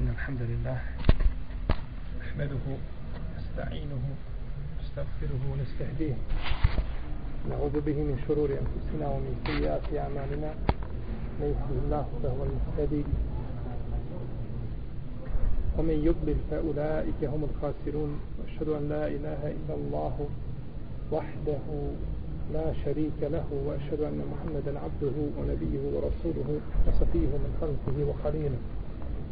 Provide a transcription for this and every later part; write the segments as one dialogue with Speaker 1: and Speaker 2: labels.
Speaker 1: إن الحمد لله نحمده نستعينه نستغفره ونستهديه. نعوذ به من شرور أنفسنا ومن سيئات أعمالنا. من يهده الله فهو المهتدي. ومن يضلل فأولئك هم الخاسرون. وأشهد أن لا إله إلا الله وحده لا شريك له. وأشهد أن محمدا عبده ونبيه ورسوله وصفيه من خلقه وخليله.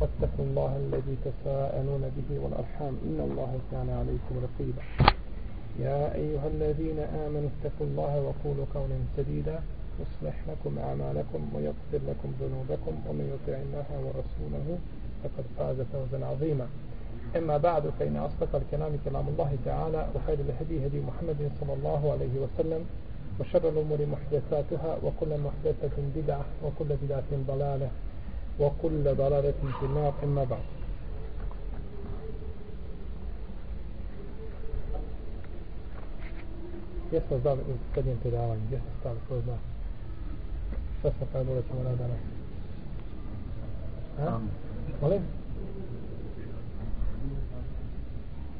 Speaker 1: واتقوا الله الذي تساءلون به والأرحام. إن الله كان عليكم رقيبا. يا أيها الذين آمنوا اتقوا الله وقولوا قولا سديدا. يصلح لكم أعمالكم ويغفر لكم ذنوبكم ومن يطع الله ورسوله فقد فاز فوزا عظيما. أما بعد فإن أصدق الكلام كلام الله تعالى وخير الهدي هدي محمد صلى الله عليه وسلم وشر الأمور محدثاتها وكل محدثة بدعة وكل بدعة ضلالة. وكل ضلالة في النار أما بعد. يسأل بعض المتكلم في العالم يسأل بعض الفوزة فسفع دولة ولا دولة ها؟ وليه؟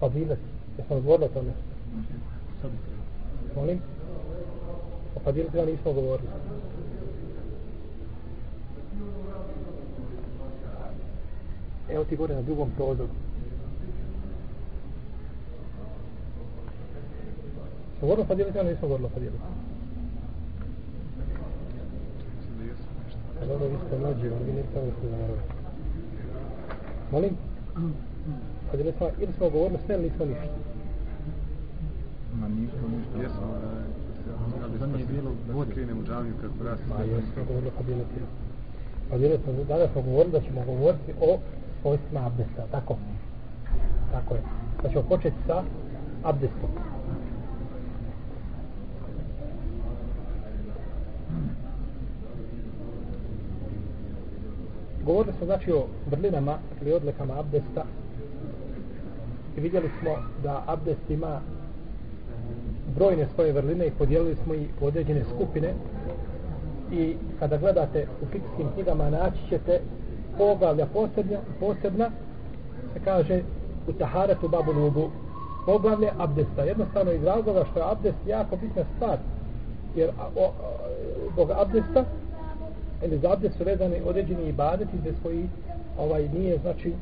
Speaker 1: فضيلة يحفظ ورد ولا وليه؟ وقديلة يعني يحفظ ورد Evo ti gore na drugom prozoru. Smo govorili o fadiletima, nismo govorili o fadiletima. Dobro, vi ste mlađi, ali vi niste ovo što zavarali. Molim? Fadiletima, ili smo govorili sve, ili nismo ništa?
Speaker 2: Ma nismo ništa. Jesmo, da nije bilo vode. Krenemo u džaviju kako rasti.
Speaker 1: Ma jesmo govorili o fadiletima. Fadiletima, danas smo govorili da ćemo govoriti o svojstvima abdesta, tako? Tako je. Pa ćemo početi sa abdestom. Govorili smo znači o vrlinama ili odlekama abdesta i vidjeli smo da abdest ima brojne svoje vrline i podijelili smo i u određene skupine i kada gledate u fikskim knjigama naći ćete poglavlja posebna, posebna se kaže u taharatu babu nubu poglavlje abdesta. Jednostavno iz razloga što je abdest jako bitna stvar jer o, o, zbog abdesta ili za abdest su vezani određeni ibadeti bez koji ovaj nije znači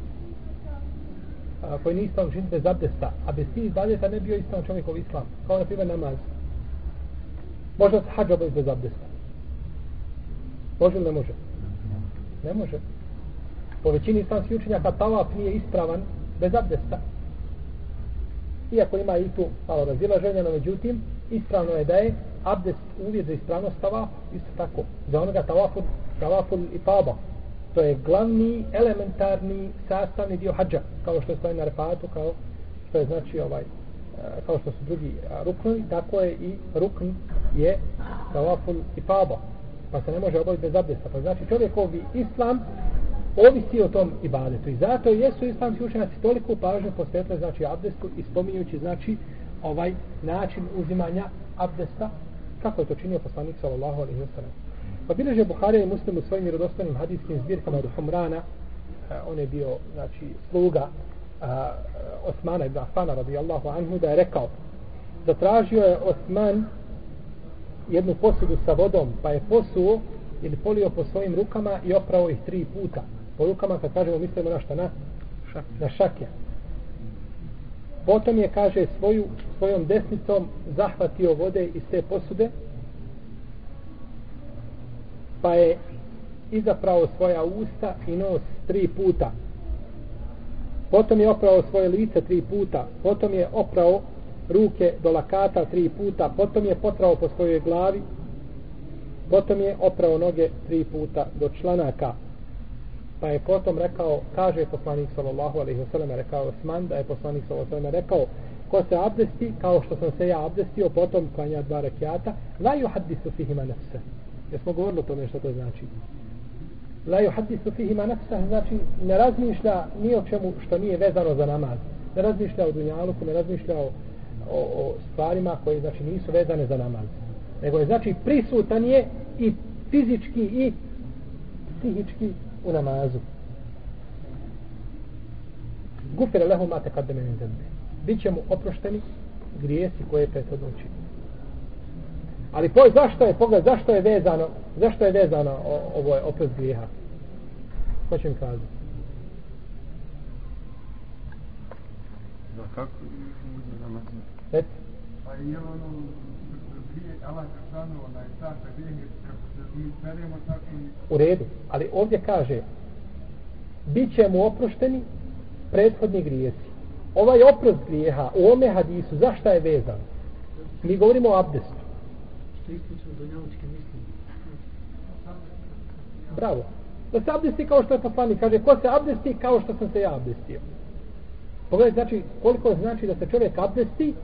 Speaker 1: a, koji nije ispravno učiniti bez abdesta. A bez tih ibadeta ne bio ispravno čovjekov islam. Kao na primjer namaz. Može se hađa bez abdesta? Može ili ne može? Ne može po većini islamskih učenjaka tavaf nije ispravan bez abdesta. Iako ima i tu malo razilaženja no međutim ispravno je da je abdest uvijed za ispravnost tavafu isto tako za onoga tavaful tavaful i taba to je glavni elementarni sastavni dio hađa kao što stoji na repatu, kao što je znači ovaj e, kao što su drugi e, rukni tako je i rukn je tavaful i taba pa se ne može obaviti bez abdesta. Pa znači čovjekovi islam ovisi o tom ibadetu. I zato jesu islamski učenjaci toliko pažnje posvetili znači abdestu i spominjući znači ovaj način uzimanja abdesta kako je to činio poslanik sallallahu alejhi ve sellem pa bileže Buharija i Muslim u svojim vjerodostojnim hadijskim zbirkama od Humrana eh, on je bio znači sluga a, Osmana ibn Affana radijallahu anhu da je rekao zatražio je Osman jednu posudu sa vodom pa je posuo ili polio po svojim rukama i oprao ih tri puta po rukama kad kažemo mislimo na šta na Šakja. na šake. Potom je kaže svoju svojom desnicom zahvatio vode iz te posude pa je izaprao svoja usta i nos tri puta. Potom je oprao svoje lice tri puta. Potom je oprao ruke do lakata tri puta. Potom je potrao po svojoj glavi. Potom je oprao noge tri puta do članaka pa je potom rekao, kaže poslanik sallallahu alejhi ve sellem rekao Osman da je poslanik sallallahu alejhi ve sellem rekao ko se abdesti kao što sam se ja abdestio potom klanja dva rekiata la ju hadisu fihima nefse jesmo govorili o tome što to znači? La ju hadisu fihima nefse znači ne razmišlja ni o čemu što nije vezano za namaz. Ne razmišlja o dunjaluku ne razmišlja o, o, o stvarima koje znači nisu vezane za namaz. Nego je znači prisutan je i fizički i psihički u namazu. Gufere lehu mate kad deme zembe bit će mu oprošteni grijesi koje je prethodno učinio ali po, zašto je pogled zašto je vezano zašto je vezano o, ovo je oprost grijeha? Ko će mi kazati?
Speaker 2: Da kako namaz
Speaker 1: Reci.
Speaker 3: Pa je ono Allah Žešanu, onaj ta sa grijehe,
Speaker 1: U redu, ali ovdje kaže bit će mu oprošteni prethodni grijesi. Ovaj oprost grijeha u ome hadisu, zašto je vezan? Mi govorimo o abdestu.
Speaker 4: Do misli.
Speaker 1: Bravo. Da se abdesti kao što je poslanik kaže, ko se abdesti kao što sam se ja abdestio. Pogledaj, znači, koliko znači da se čovjek abdesti,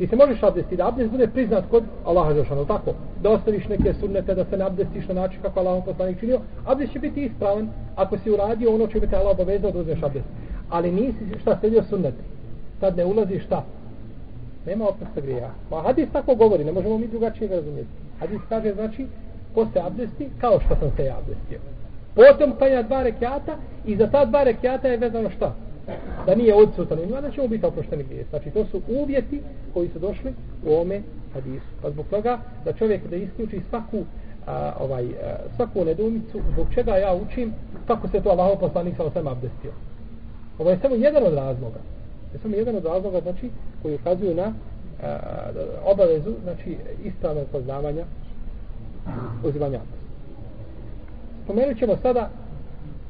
Speaker 1: ti se možeš abdestiti, da abdest bude priznat kod Allaha Žešanu, tako? Da ostaviš neke sunnete, da se ne abdestiš na način kako Allah poslanik činio, abdest će biti ispravan ako si uradio ono će biti Allah obavezao da uzmeš abdest. Ali nisi šta sredio sunnete. Sad ne ulazi šta? Nema oprosta grija. Ma hadis tako govori, ne možemo mi drugačije ga razumjeti. Hadis kaže, znači, ko se abdesti, kao što sam se ja abdestio. Potom klanja dva rekiata i za ta dva rekiata je vezano šta? Da nije odsutan u da će mu znači biti oprošteni grije. Znači, to su uvjeti koji su došli u ome hadisu. Pa zbog toga da čovjek da isključi svaku a, ovaj, a, svaku nedumicu, zbog čega ja učim kako se to Allahov poslanik sa osam abdestio. Ovo je samo jedan od razloga. Je samo jedan od razloga, znači, koji ukazuju na a, obavezu, znači, ispravnog poznavanja uzimanja abdesta. Spomenut ćemo sada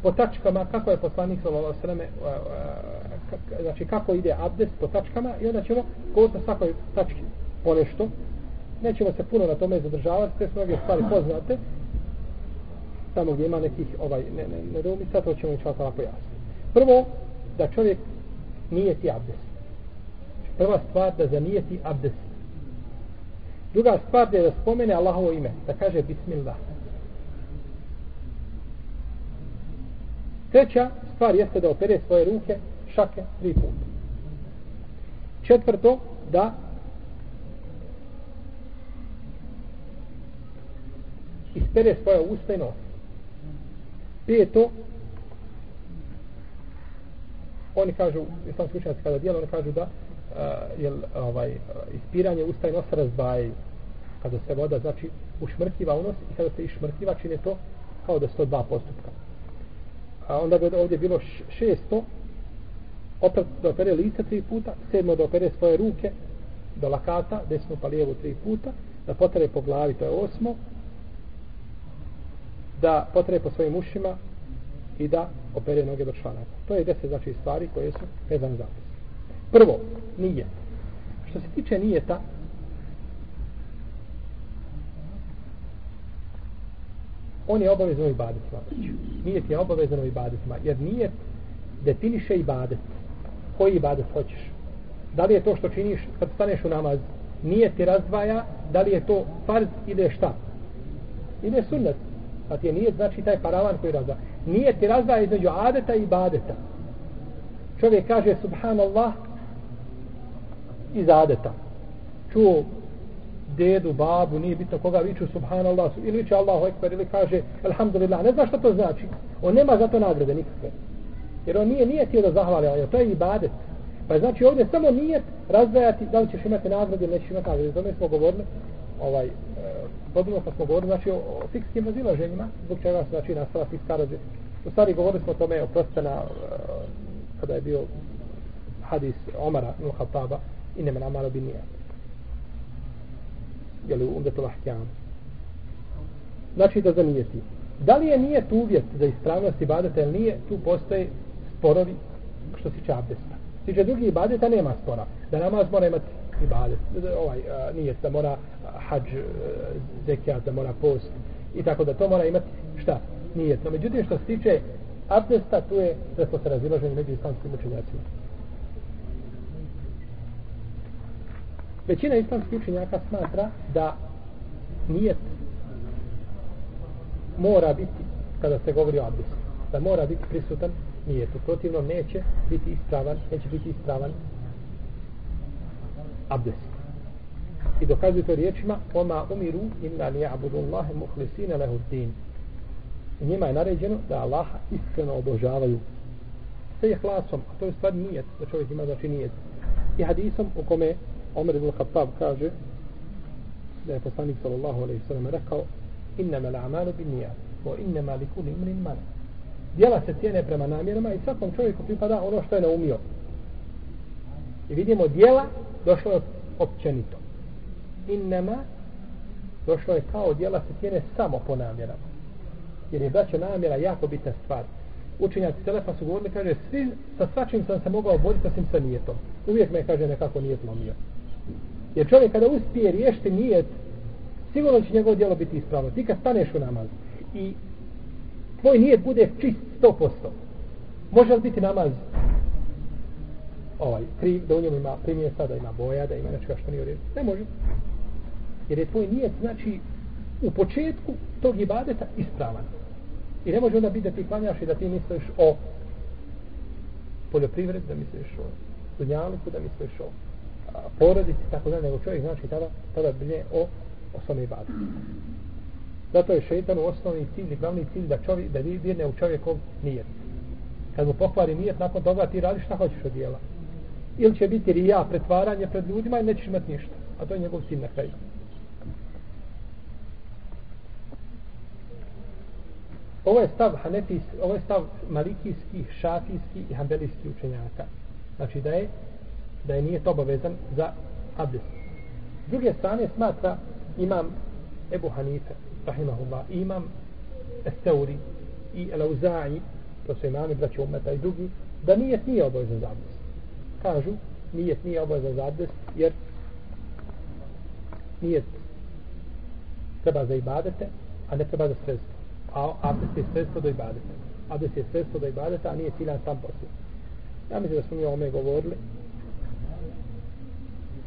Speaker 1: po tačkama kako je poslanik sallallahu alejhi ve e, e, znači kako ide abdest po tačkama i onda ćemo govoriti o svakoj tački po nešto. Nećemo se puno na tome zadržavati sve mnoge stvari poznate tamo gdje ima nekih ovaj ne, ne, ne domica, to ćemo ići ovako pojasniti. prvo da čovjek nije ti abdest znači, prva stvar da zanijeti abdest. Druga stvar da je da spomene Allahovo ime da kaže bismillah. Treća stvar jeste da opere svoje ruke šake tri puta. Četvrto, da ispere svoje usta i nos. Peto, oni kažu, sam slučajnac kada dijelo, oni kažu da uh, jel, ovaj, ispiranje usta i nosa razdvajaju kada se voda, znači, ušmrkiva u nos i kada se išmrkiva čine to kao da su to dva postupka a onda bi ovdje bilo šesto opet da opere lice tri puta sedmo da opere svoje ruke do lakata, desno pa lijevo tri puta da potere po glavi, to je osmo da potere po svojim ušima i da opere noge do članaka. To je deset znači stvari koje su vezane za prvo, nije što se tiče nijeta on je obavezan u ibadetima. Nijet je obavezan u ibadetima, jer nijet definiše ibadet. Koji ibadet hoćeš? Da li je to što činiš kad staneš u namaz? Nijet ti razdvaja, da li je to farz ili šta? Ili sunnet? Pa ti je nijet znači taj paravan koji razdvaja. Nijet ti razdvaja između adeta i ibadeta. Čovjek kaže subhanallah iz adeta. Čuo dedu, babu, nije bitno koga viču subhanallah, ili viče Allahu ekber, ili kaže alhamdulillah, ne zna što to znači. On nema za to nagrade nikakve. Jer on nije, nije tijelo zahvali, ali to je ibadet. Pa znači ovdje samo nije razdajati da li ćeš imati nagrade ili nećeš imati nagrade. Zome smo govorili, ovaj, e, podobno pa smo govorili, znači o, o fikskim razilaženjima, zbog čega se znači nastala fikska razilaženja. U stvari govorili smo o tome, oprostena, e, kada je bio hadis Omara, Nuhataba, i nema namara bi nijati jeli u umdetul ahkjam. Znači da zanijeti. Da li je nije tu uvjet za ispravnost ibadeta ili nije, tu postoje sporovi što se tiče abdesta. Tiče drugi ibadeta nema spora. Da namaz mora imati ibadet, ovaj, a, nije da mora hađ, e, zekijat, da mora post i tako da to mora imati šta? Nije. No međutim što se tiče abdesta, tu je da smo se razilaženi među islamskim učenjacima. Većina islamskih učenjaka smatra da nijet mora biti kada se govori o abdestu. Da mora biti prisutan nijetu. Protivno neće biti ispravan, neće biti ispravan abdest. I dokazuju to riječima Oma umiru inna li abudullah muhlisina lehu din. I njima je naređeno da Allaha iskreno obožavaju. Sve je hlasom, a to je stvar nijet, da čovjek ima znači nijet. I hadisom u kome Omer ibn Khattab kaže da je poslanik sallallahu alaihi sallam rekao innama l'amalu bin nijat wa innama li kuli imrin man djela se cijene prema namjerama i svakom čovjeku pripada ono što je naumio. I vidimo djela došlo je općenito. Innama došlo je kao djela se cijene samo po namjerama. Jer je braća namjera jako bitna stvar. Učenjaci Selefa su govorili kaže svi, sa svačim sam se mogao boriti osim sa nijetom. Uvijek me kaže nekako nije lomio Jer čovjek kada uspije riješiti nijet, sigurno će njegovo djelo biti ispravno. Ti kad staneš u namaz i tvoj nijet bude čist 100%, može li biti namaz ovaj, pri, da u njemu ima primjesa, da ima boja, da ima nečega što nije uredno? Ne može. Jer je tvoj nijet, znači, u početku tog ibadeta ispravan. I ne može onda biti da ti klanjaš i da ti misliš o poljoprivred, da misliš o dunjaluku, da misliš o porodici, tako da, nego čovjek znači tada, tada brine o, o svome ibadu. Zato je šeitan u osnovni cilj, glavni cilj da čovjek, da virne u čovjekov nijet. Kad mu pokvari nijet, nakon toga ti radiš šta hoćeš od dijela. Ili će biti rija, pretvaranje pred ljudima i nećeš imati ništa. A to je njegov cilj na kraju. Ovo je stav hanefis, ovo je stav malikijskih, šafijskih i hambelijskih učenjaka. Znači da je da je nije to obavezan za abdest. S druge strane smatra imam Ebu Hanife, rahimahullah, imam Esteuri i Elauza'i, to su imami braća umeta i drugi, da nijet nije obavezan za abdest. Kažu, nijet nije obavezan za abdest, jer nijet treba za ibadete, a ne treba za sredstvo. A abdest je sredstvo do ibadete. Abdest je sredstvo do ibadete, a nije ciljan sam poslije. Ja mislim da smo mi o ome govorili,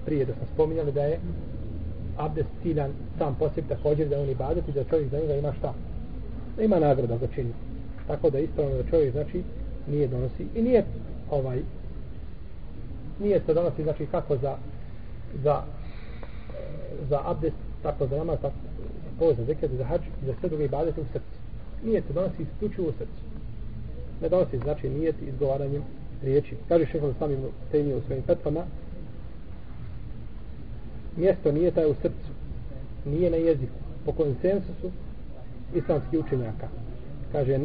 Speaker 1: prije da smo spominjali da je abdest ciljan sam posjeb također da on i badet i da čovjek za njega ima šta? Da ima nagrada za čini tako da ispravno da čovjek znači nije donosi i nije ovaj nije se donosi znači kako za za eh, za abdest tako za namaz tako to za zekad za hađ za sve druge ibadete u srcu. Nije se donosi isključivo u srcu. Ne donosi znači nije izgovaranjem riječi. Kaže šeho samim temije u svojim petvama mjesto nije taj u srcu nije na jeziku po konsensusu islamskih učenjaka. Kaže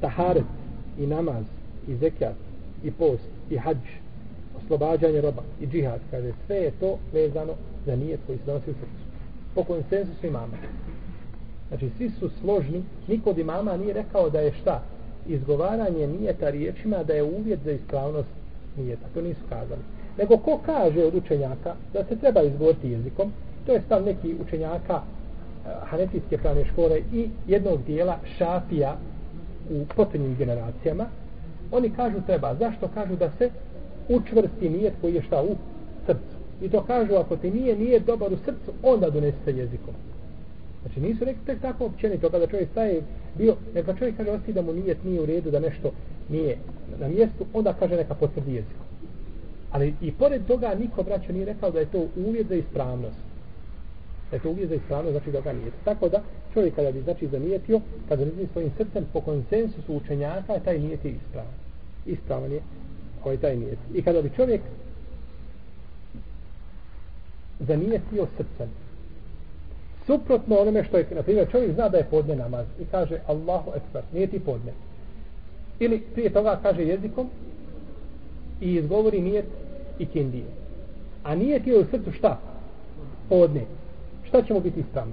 Speaker 1: taharet i namaz i zekijat i post i hađ oslobađanje roba i džihad kaže sve je to vezano za nijet koji se donosi u srcu. Po konsensusu imama. Znači svi su složni niko od imama nije rekao da je šta? Izgovaranje nijeta riječima da je uvjet za ispravnost nijeta. To nisu kazali nego ko kaže od učenjaka da se treba izgovoriti jezikom, to je stav neki učenjaka uh, hanefijske pravne škole i jednog dijela šafija u potonjim generacijama, oni kažu treba. Zašto kažu da se učvrsti nijet koji je šta u srcu? I to kažu ako ti nije nije dobar u srcu, onda donesi se jezikom. Znači nisu rekli tek tako općenito pa kada čovjek staje bio, neka čovjek kaže osti da mu nijet nije u redu, da nešto nije na mjestu, onda kaže neka potvrdi jezikom. Ali i pored toga niko braća nije rekao da je to uvjet za ispravnost. Da je to uvjet za ispravnost, znači da ga nije. Tako da čovjek kada bi znači zanijetio, kada bi svojim srcem po konsensusu učenjaka, taj nijet je ispravan. Ispravan je ovaj taj nijet. I kada bi čovjek zanijetio srcem, suprotno onome što je, na primjer, čovjek zna da je podne namaz i kaže Allahu ekber, nije ti podne. Ili prije toga kaže jezikom, i izgovori nijet i kendije. A nijet je u srcu šta? Podne. Šta ćemo biti ispravno?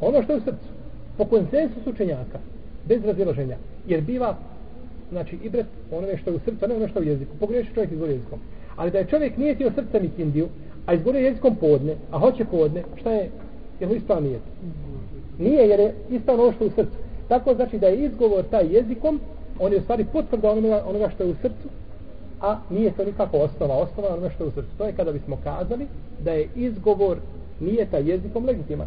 Speaker 1: Ono što je u srcu. Po konsensusu učenjaka. Bez razilaženja. Jer biva znači ibret onome što je u srcu, a ne ono što je u jeziku. Pogreši čovjek izgovori jezikom. Ali da je čovjek nije tio srcem i kindiju, a izgovori jezikom podne, a hoće podne, šta je? Jer mu ispravno nijet? Nije, jer je ispravno ono što je u srcu. Tako znači da je izgovor taj jezikom, on je u stvari potvrda onoga, onoga što je u srcu, a nije to nikako osnova, osnova je ono što je u srcu. To je kada bismo kazali da je izgovor nijeta jezikom legitiman.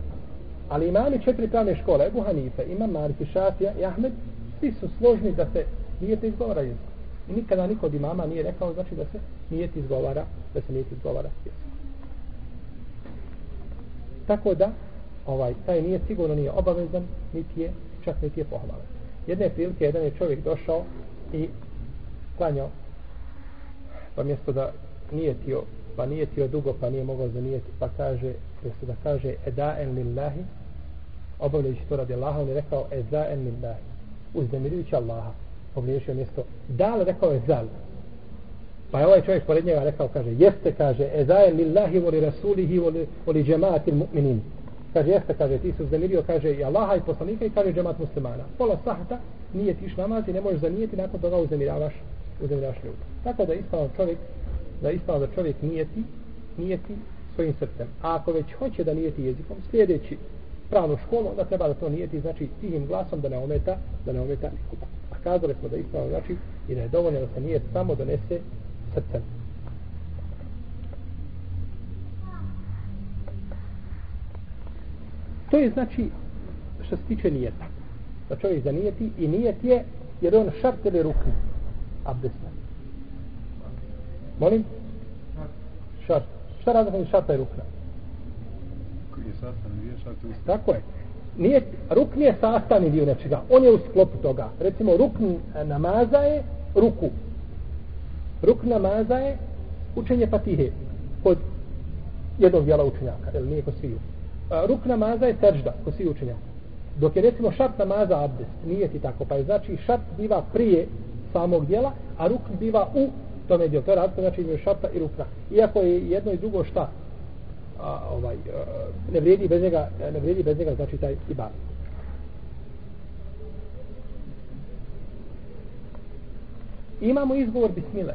Speaker 1: Ali imami četiri pravne škole, Ebu Hanife, Imam Malik i Šafija i Ahmed, svi su složni da se nijete izgovara jezikom. I nikada niko od imama nije rekao znači da se nijet izgovara, da se nijet izgovara jezikom. Tako da, ovaj, taj nije sigurno nije obavezan, niti je, čak niti je pohvalan. Jedne prilike, jedan je čovjek došao i klanjao, pa mjesto da nije tio, pa nije tio dugo, pa nije mogao zanijeti, pa kaže, mjesto da kaže, edaen lillahi, obavljajući to radi Allaha, on je rekao, edaen lillahi, uzdemirujući Allaha, pogriješio mjesto, dal, rekao je zal, Pa je ovaj čovjek pored njega rekao, kaže, jeste, kaže, ezaje lillahi voli rasulihi voli, voli džemaatil mu'minin. Kaže, jeste, kaže, ti su uzdemirio, kaže, i Allaha i poslanika i kaže džemaat muslimana. Pola sahta nije tiš namaz i ne možeš zanijeti, nakon toga uzdemiravaš uzemljaš ljudi. Tako da ispravan čovjek, da ispravan da čovjek nijeti, nijeti svojim srcem. A ako već hoće da nijeti jezikom, sljedeći pravnu školu, onda treba da to nijeti, znači, tihim glasom da ne ometa, da ne ometa nikoga. A kazali smo da ispravno, znači, i da je dovoljno da se nijet samo donese srcem. To je znači što se tiče nijeta. Da čovjek zanijeti i nijet je jer on šart ili rukni abdesta. Molim? Šart. Šta razlika je šarta i rukna? Tako je. Nije, rukn je sastavni dio nečega. On je u sklopu toga. Recimo, rukn namaza je ruku. Ruk namaza je učenje patihe kod jednog dijela učenjaka, ili nije kod sviju. Ruk namaza je seržda kod sviju učenjaka. Dok je recimo šart namaza abdest, nije ti tako, pa je znači šart biva prije samog dijela, a ruk biva u tome dijelu. To je razlika znači između šarta i rukna. Iako je jedno i drugo šta, a, ovaj, a, ne vrijedi bez njega, e, ne vrijedi bez njega znači taj ibadet. imamo izgovor bismile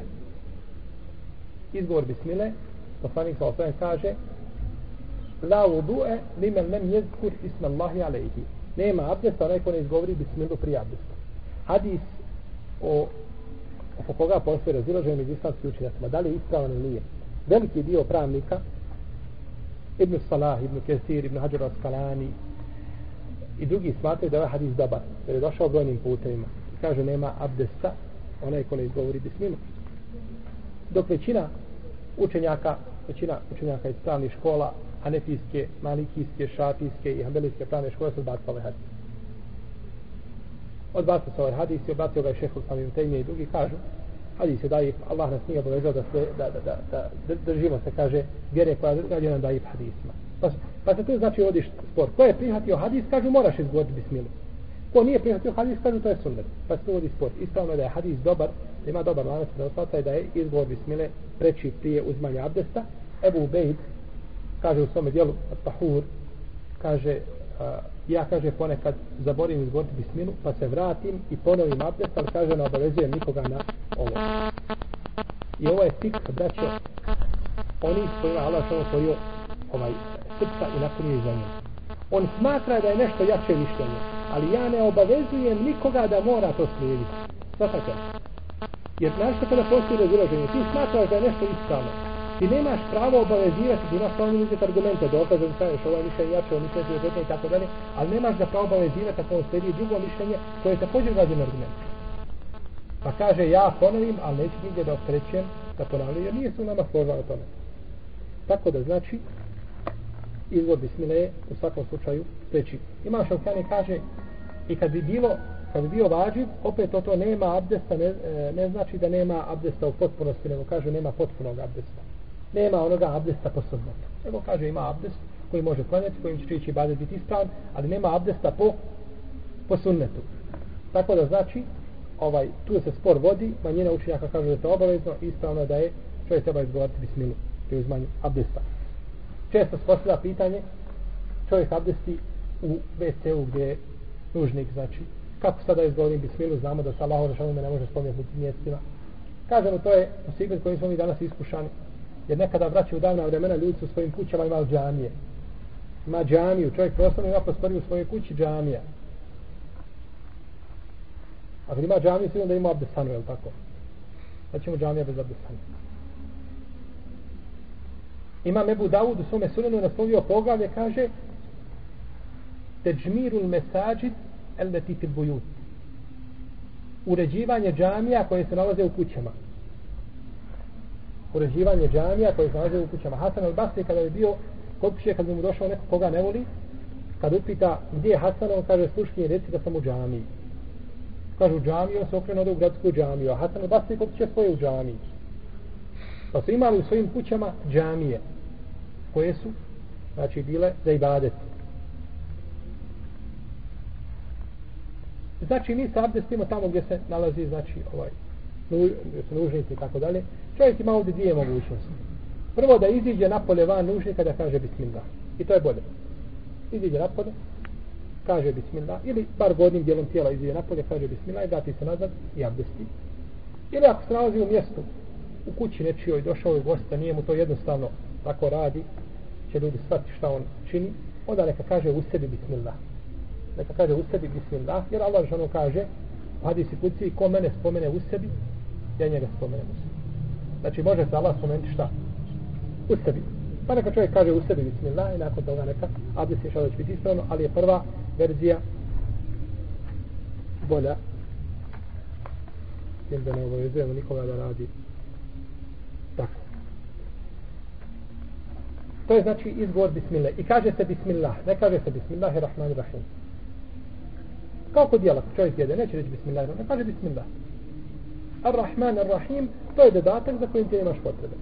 Speaker 1: izgovor bismile poslanik sa osvijem kaže la udu'e limen nem jezkur isma Allahi alaihi nema abdesta onaj ko ne izgovori bismilu prije abdesta hadis o oko koga postoje razilaženje među islamskim učenjacima da li je ispravan ili nije veliki dio pravnika Ibn Salah, Ibn Kesir, Ibn Hajar Askalani i drugi smatraju da je ovaj hadis dobar jer je došao brojnim putevima kaže nema abdesta onaj ko ne izgovori bismilu. Dok većina učenjaka, većina učenjaka iz pravnih škola, anefijske, malikijske, šafijske i hambelijske pravne škole su odbacili ovaj hadis. Odbacio se ovaj hadis i odbacio ga je šehu samim temije i drugi kažu hadis je da je Allah nas nije obavezao da, sve, da, da, da, da, držimo se, kaže, vjere koja je nam da je hadisma. Pa, pa se tu znači odiš spor. Ko je prihvatio hadis, kažu moraš izgovoriti bismilu. Ko nije prihvatio hadis, kažu to je sunnet. Pa se uvodi sport. Ispravno je da je hadis dobar, da ima dobar lanac prenosata i da je izgovor bismile preći prije uzmanja abdesta. Ebu Ubejd kaže u svome dijelu Tahur, kaže, uh, ja kaže ponekad zaborim izgovoriti bismilu, pa se vratim i ponovim abdest, ali kaže ne obavezujem nikoga na ovo. I ovo je fik, braćo, oni s kojima Allah samo otvorio ovaj, srca i napunio za njim. On smatra da je nešto jače mišljenje ali ja ne obavezujem nikoga da mora to slijediti. Svakako. Jer znaš što kada postoji razilaženje, ti smatraš da je nešto ispravno. Ti nemaš pravo obavezivati, ti imaš pravo uzeti argumente, dokaze, da kažeš ovaj mišljenje jače, ovo mišljenje je i tako dalje, ali nemaš da pravo obavezivati ako on sledi drugo mišljenje koje je također građen argument. Pa kaže, ja ponovim, ali neću nigdje da optrećujem da ponavljam, jer nije su nama složa o tome. Tako da znači, izvod bismile je u svakom slučaju preći. Imam šalkani kaže i kad bi bilo kad bi bio vađiv, opet to, to nema abdesta, ne, e, ne znači da nema abdesta u potpunosti, nego kaže nema potpunog abdesta. Nema onoga abdesta po sunnetu. Nego kaže ima abdest koji može klanjati, kojim će ići badet biti ispravan, ali nema abdesta po, po sunnetu. Tako da znači, ovaj, tu se spor vodi, manjina učenjaka kaže da je to obavezno, ispravno da je čovjek treba izgovarati bismilu pri uzmanju abdesta često se postavlja pitanje čovjek abdesti u WC-u gdje je nužnik, znači kako sada izgovorim bismilu, znamo da sa Allahom rešavom ne može spomenuti mjestima. Kažemo, to je sigurno kojim smo mi danas iskušani. Jer nekada vraćaju davna vremena ljudi su u svojim kućama imali džamije. Ima džamiju, čovjek prostorno ima prostoriju u svojoj kući džamija. A kad ima džamiju, sigurno da ima abdestanu, je tako? Znači mu džamija bez abdestanu. Imam Ebu Dawud u svome sunenu naslovio poglavlje, kaže Teđmirul mesađid el leti fil bujut. Uređivanje džamija koje se nalaze u kućama. Uređivanje džamija koje se nalaze u kućama. Hasan al-Basri kada je bio kod kuće, kada bi mu došao neko koga ne voli, kad upita gdje je Hasan, on kaže sluški reci da sam u džamiji. Kažu u džamiji, on se okrenu ode u gradsku džamiju, a Hasan al-Basri kod kuće svoje u džamiji. Pa su imali u svojim kućama džamije koje su znači bile za ibadet. Znači mi se abdestimo tamo gdje se nalazi znači ovaj nužnici i tako dalje. Čovjek ima ovdje dvije mogućnosti. Prvo da iziđe napolje van nužnika da kaže bismillah. I to je bolje. Iziđe napolje, kaže bismillah. Ili par godnim dijelom tijela iziđe napolje, kaže bismillah i vrati se nazad i abdesti. Ili ako se nalazi u mjestu u kući nečijoj, došao je gosta, nije mu to jednostavno tako radi, će ljudi shvatiti šta on čini, onda neka kaže u sebi bismillah. Neka kaže u sebi bismillah, jer Allah žano kaže, hadisi kuci, ko mene spomene u sebi, ja njega spomenem u sebi. Znači može se Allah spomenuti šta? U sebi. Pa neka čovjek kaže u sebi bismillah i nakon toga neka abdest je što će biti ispravno, ali je prva verzija bolja. Jer da ne obavezujemo nikoga da radi tako. To je znači izgovor bismillah. I kaže se bismillah. Ne kaže se rahim. Kao kod jela, čovjek jede, neće reći bismillah, ne kaže bismillah. Ar-Rahman, Ar-Rahim, to je dodatak za kojim ti nemaš potrebe.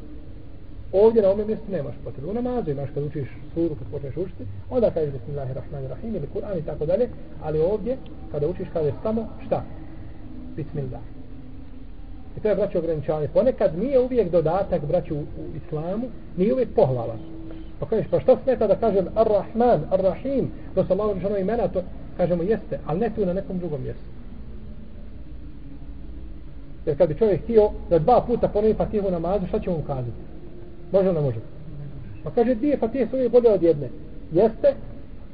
Speaker 1: Ovdje na ovom mjestu nemaš potrebe. U namazu imaš kad učiš suru, kad počneš učiti, onda kažeš Bismillahirrahmanirrahim ili Kur'an i tako dalje, ali ovdje, kada učiš, kažeš samo šta? Bismillah. I to je braćo ograničavanje. Ponekad nije uvijek dodatak braću u, u islamu, nije uvijek pohvala. Pa kažeš, pa što smeta da kažem Ar-Rahman, Ar-Rahim, to su malo imena, to kažemo jeste, ali ne tu na nekom drugom mjestu. Jer kad bi čovjek htio da dva puta ponovi fatihu namazu, šta će mu kazati? Može li ne može? Pa kaže, dvije fatihe su uvijek bolje od jedne. Jeste,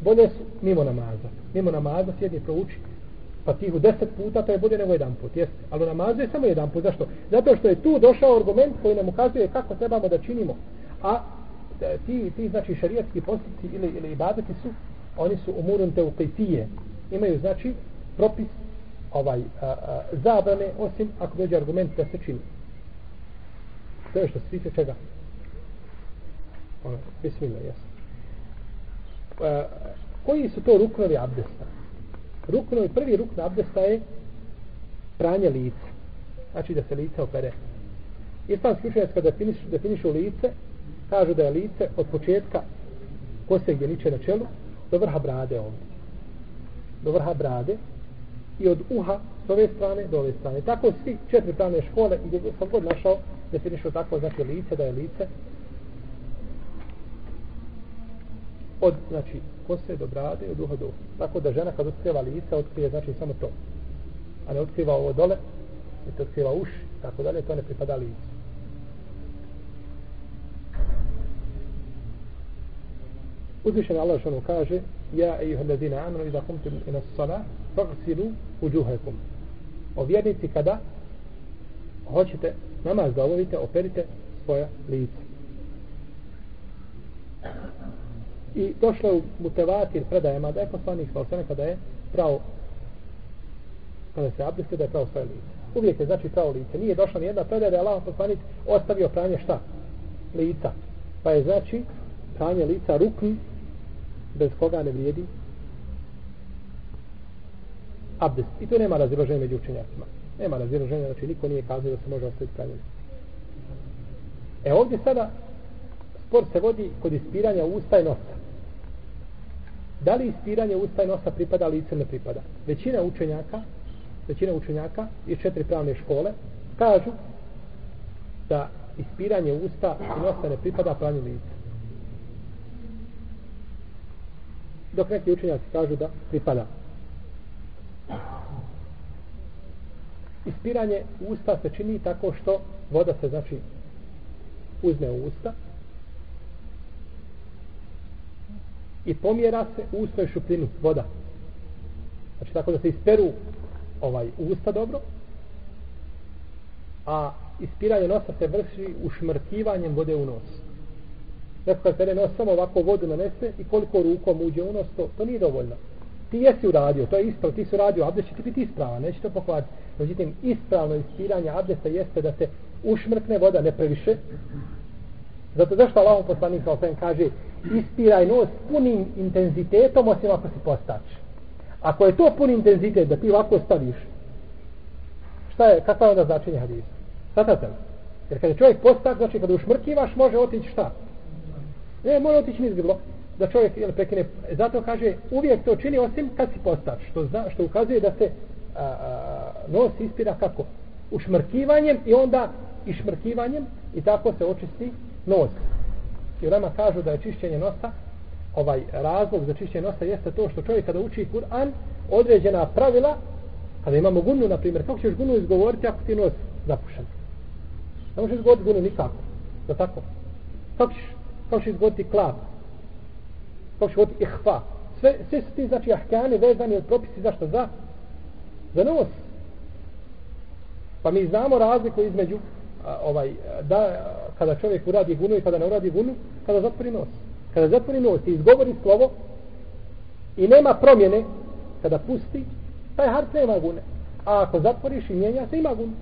Speaker 1: bolje su mimo namaza. Mimo namaza sjedni prouči fatihu deset puta, to je bolje nego jedan put. Jeste. Ali u namazu je samo jedan put. Zašto? Zato što je tu došao argument koji nam ukazuje kako trebamo da činimo. A e, ti, ti znači šarijatski postupci ili, ili ibadeti su, oni su umurun te. Imaju znači propis ovaj a, a, zabrane osim ako dođe argument da se čini. To je što se tiče čega? Ono, bismillah, jes. Koji su to ruknovi abdesta? Ruknovi, prvi rukn abdesta je pranje lice. Znači da se lice opere. Islamski učenjac kada definišu, definišu lice, kažu da je lice od početka kose gdje liče na čelu do vrha brade ovdje. Do vrha brade i od uha s ove strane do ove strane. Tako svi četiri pravne škole i gdje sam god našao definišu tako znači lice da je lice od znači kose do brade od uha do uha. Tako da žena kad otkriva lice otkrije znači samo to. A ne otkriva ovo dole i to otkriva uši tako dalje to ne pripada licu. Uzvišen Allah što kaže Ja ejuha ladina amanu Iza kumtum ina salah Fagsilu uđuhekum O vjernici kada Hoćete namaz da obavite Operite svoja lica I došlo u mutevatir predajama da je poslanik Svalsane kada je pravo kada se abdestio da je pravo svoje lice. Uvijek je znači pravo lice. Nije došla ni jedna predaja da je Allah poslanik ostavio pranje šta? Lica. Pa je znači pranje lica rukni bez koga ne vrijedi abdest. I tu nema raziloženja među učenjacima. Nema raziloženja, znači niko nije kazao da se može ostaviti pravljeni. E ovdje sada spor se vodi kod ispiranja usta i nosa. Da li ispiranje usta i nosa pripada lice ne pripada? Većina učenjaka većina učenjaka iz četiri pravne škole kažu da ispiranje usta i nosa ne pripada pranju lica. dok neki učenjaci kažu da pripada. Ispiranje usta se čini tako što voda se znači uzme u usta i pomjera se u ustoj šupljinu voda. Znači tako da se isperu ovaj usta dobro a ispiranje nosa se vrši ušmrkivanjem vode u nos. Neko kad pere nos samo ovako vodu nanese i koliko rukom uđe u nos, to, to nije dovoljno. Ti jesi uradio, to je ispravo, ti si uradio, abdest će ti biti ispravan, neće to pokvariti. Međutim, ispravno ispiranje abdesta jeste da se ušmrkne voda ne previše. Zato zašto Allah poslanik kao sam kaže ispiraj nos punim intenzitetom osim ako si postač. Ako je to pun intenzitet da ti ovako staviš, šta je, kakva je onda značenje hadisa? Svatate li? Jer kada čovjek postač, znači kada ušmrkivaš, može otići šta? Ne, može otići niz grlo. Da čovjek jel, prekine. Zato kaže, uvijek to čini osim kad si postač. Što, zna, što ukazuje da se a, a, nos ispira kako? Ušmrkivanjem i onda išmrkivanjem i tako se očisti nos. I nama kažu da je čišćenje nosa ovaj razlog za čišćenje nosa jeste to što čovjek kada uči Kur'an određena pravila kada imamo gunu na primjer kako ćeš gunu izgovoriti ako ti nos zapušen ne možeš izgovoriti gunu nikako da tako kako ćeš kako ćeš izgovoriti klav Pa kako ćeš voditi ihfa. Sve, sve su ti znači ahkane vezani od propisi zašto? Za za nos. Pa mi znamo razliku između a, ovaj da kada čovjek uradi gunu i kada ne uradi gunu kada zatvori nos. Kada zatvori nos i izgovori slovo i nema promjene kada pusti taj harf nema gune. A ako zatvoriš i mijenja se ima gunu.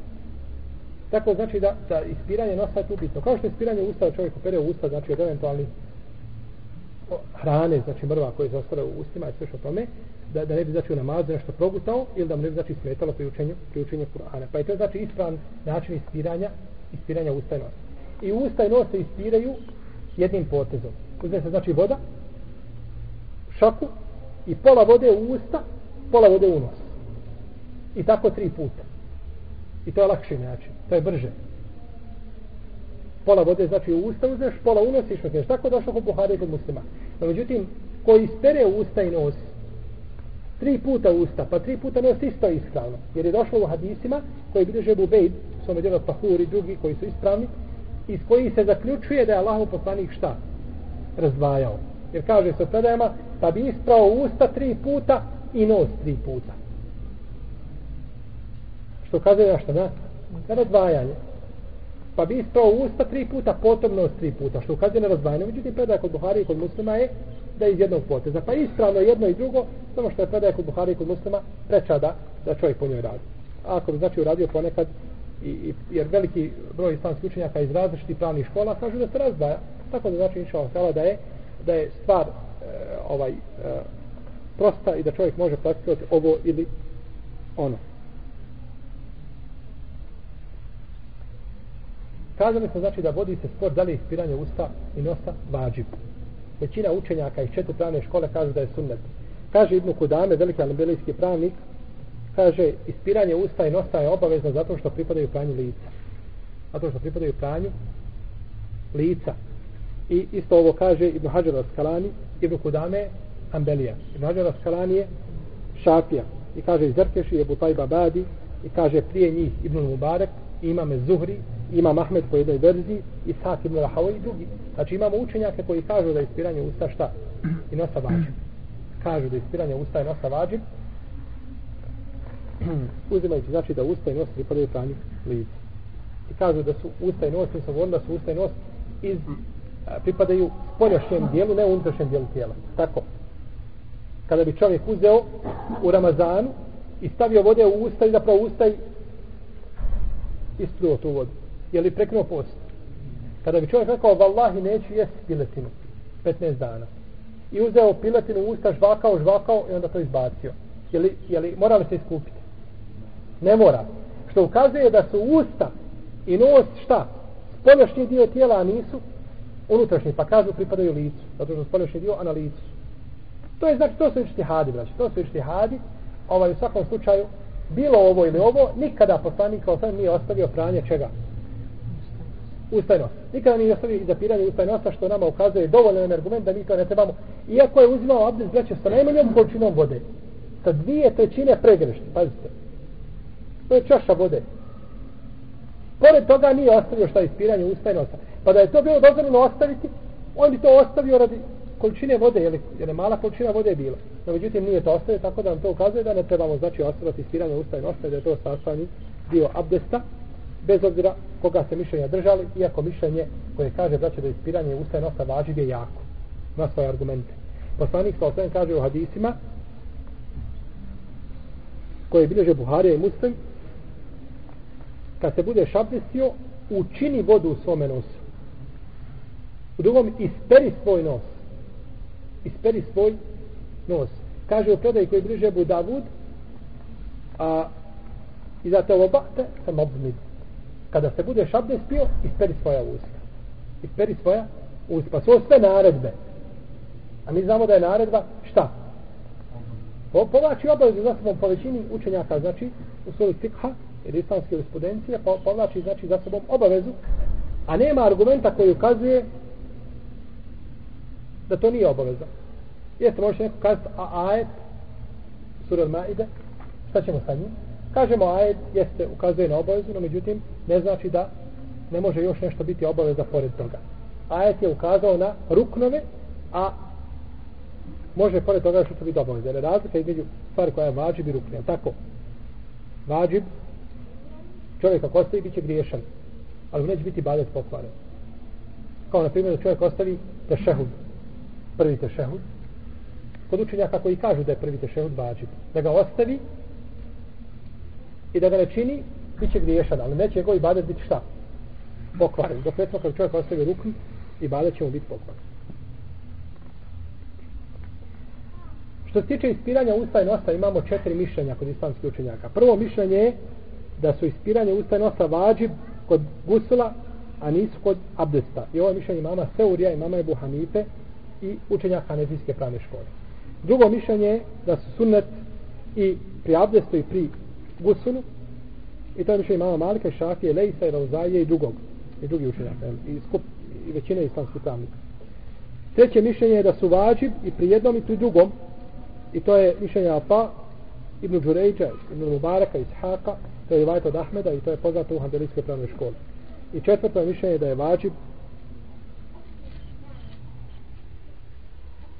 Speaker 1: tako znači da, da ispiranje nosa je tu bitno. Kao što je ispiranje usta čovjek opere usta znači od eventualnih hrane, znači mrva koje se ostale u ustima i sve što tome, da, da ne bi znači u namazu nešto progutao ili da mu ne bi znači smetalo pri učenju, pri učenju Kur'ana. Pa je to znači ispravan način ispiranja, ispiranja usta i nosa. I usta i nos se ispiraju jednim potezom. Uzme se znači voda, šaku i pola vode u usta, pola vode u nos. I tako tri puta. I to je lakši način. To je brže. Pola vode znači u usta uzmeš, pola u nos. Tako došlo kod Buhari kod muslima. No međutim, koji ispere usta i nos, tri puta usta, pa tri puta nos isto je ispravno. Jer je došlo u hadisima koji bilježe Bubejd, svome djelo Tahur i drugi koji su ispravni, iz koji se zaključuje da je Allahov poslanik šta? Razdvajao. Jer kaže se predajama, pa bi isprao usta tri puta i nos tri puta. Što kaže na šta, Na, Na razdvajanje. Pa bi to usta tri puta, potom nos tri puta. Što ukazuje na razdvajanje. Međutim, predaja kod Buhari i kod muslima je da je iz jednog poteza. Pa ispravno jedno i drugo, samo što je predaja kod Buhari i kod muslima, preča da, da čovjek po njoj radi. A ako bi znači uradio ponekad i, i, jer veliki broj islamskih učenjaka iz različitih pravnih škola kažu da se razdvaja tako da znači inša Allah da je da je stvar e, ovaj e, prosta i da čovjek može praktikovati ovo ili ono kazali smo znači da vodi se spor da li ispiranje usta i nosa vađib. Većina učenjaka iz četiri pravne škole kaže da je sunnet. Kaže Ibnu Kudame veliki alibelijski pravnik kaže ispiranje usta i nosa je obavezno zato što pripadaju pranju lica. Zato što pripadaju pranju lica. I isto ovo kaže Ibn Hajar al-Skalani Ibn Kudame Ambelija. Ibn Hajar al-Skalani je Šafija. I kaže Zerkeši je Tajba Badi i kaže prije njih Ibn Mubarak imame Zuhri ima Mahmed po jednoj verziji i Sak Ibn Rahavo i drugi znači imamo učenjake koji kažu da je ispiranje usta šta i nosa vađib. kažu da je ispiranje usta i nosa vađib. uzimajući znači da usta i nos pripadaju pranju lica. I kažu da su usta i nos, mi sam da su usta i nos iz, a, pripadaju spoljašnjem dijelu, ne unutrašnjem dijelu tijela. Tako. Kada bi čovjek uzeo u Ramazanu i stavio vode u usta i zapravo usta i istruo tu vodu. Je li preknuo post? Kada bi čovjek rekao, vallahi neću jesti piletinu 15 dana. I uzeo piletinu u usta, žvakao, žvakao i onda to izbacio. Je li, je li, mora li se iskupiti? Ne mora. Što ukazuje da su usta i nos šta? Spoljašnji dio tijela, a nisu unutrašnji, pa kažu pripadaju licu. Zato što spoljašnji dio, a na licu. To je znači, to su ištihadi, braći. To su ištihadi. Ovaj, u svakom slučaju, bilo ovo ili ovo, nikada poslanik kao sam nije ostavio pranje čega? Ustajnost. Nikada nije ostavio i zapiranje ustajnosta, što nama ukazuje dovoljan argument da mi to ne trebamo. Iako je uzimao abdest, braće, sa najmanjom količinom vode. Sa dvije trećine pregrešti, pazite to je čaša vode. Pored toga nije ostavio šta ispiranje ustajnosta. Pa da je to bilo dozvoljeno ostaviti, on bi to ostavio radi količine vode, jer, jer je mala količina vode je bila. No, međutim, nije to ostaje, tako da nam to ukazuje da ne trebamo znači ostavati ispiranje usta i da je to sastavni dio abdesta bez obzira koga se mišljenja držali, iako mišljenje koje kaže da će da ispiranje usta i nosa važi je jako. Na svoje argumente. Poslanik sa osvijem kaže u hadisima koje bilježe Buharija i Muslim kad se bude šabdestio učini vodu u svome nosu. U drugom, isperi svoj nos. Isperi svoj nos. Kaže u predaj koji bliže Abu Davud, a i za te obate sam obznid. Kada se bude šabdestio, isperi svoja usta. Isperi svoja usta. Pa su sve naredbe. A mi znamo da je naredba šta? Po, povlači obavezu za sobom po većini učenjaka, znači u svojih tikha, jer islamske respondencije, po, pa povlači znači za sobom obavezu, a nema argumenta koji ukazuje da to nije obaveza. Jeste, može neko kazati, a ajet, sura Maide, šta ćemo sa njim? Kažemo ajet, jeste, ukazuje na obavezu, no međutim, ne znači da ne može još nešto biti obaveza pored toga. Ajet je ukazao na ruknove, a može pored toga što će biti obaveza. Jer razlika između stvari koja je vađib i rukne. Tako, vađib, čovjek ako ostavi, bit će griješan. Ali neće biti badet pokvaren. Kao na primjer da čovjek ostavi tešehud. Prvi tešehud. Kod učenjaka koji kažu da je prvi tešehud vađib. Da ga ostavi i da ga ne čini, bit će griješan. Ali neće njegov ibadet biti šta? Pokvaren. Dok recimo kad čovjek ostavi ruku, ibadet će mu biti pokvaren. Što se tiče ispiranja usta i nosa, imamo četiri mišljenja kod islamskih učenjaka. Prvo mišljenje je da su ispiranje usta i nosa vađib kod gusula, a nisu kod abdesta. I ovo je mišljenje mama Seurija i mama Ebu Hanife i učenja Hanefijske pravne škole. Drugo mišljenje je da su sunnet i pri abdestu i pri gusulu. I to je mišljenje imama Malika i Šafije, Lejsa i Rauzaje i drugog. I drugi učenjaka. I, skup, i većine islamskih pravnika. Treće mišljenje je da su vađib i pri jednom i pri drugom I to je mišljenje Afa, Ibn Đurejđa, Ibn Mubaraka, Ishaqa to je vajto od Ahmeda i to je poznato u Hanbelijskoj pravnoj školi. I četvrto je mišljenje da je vađib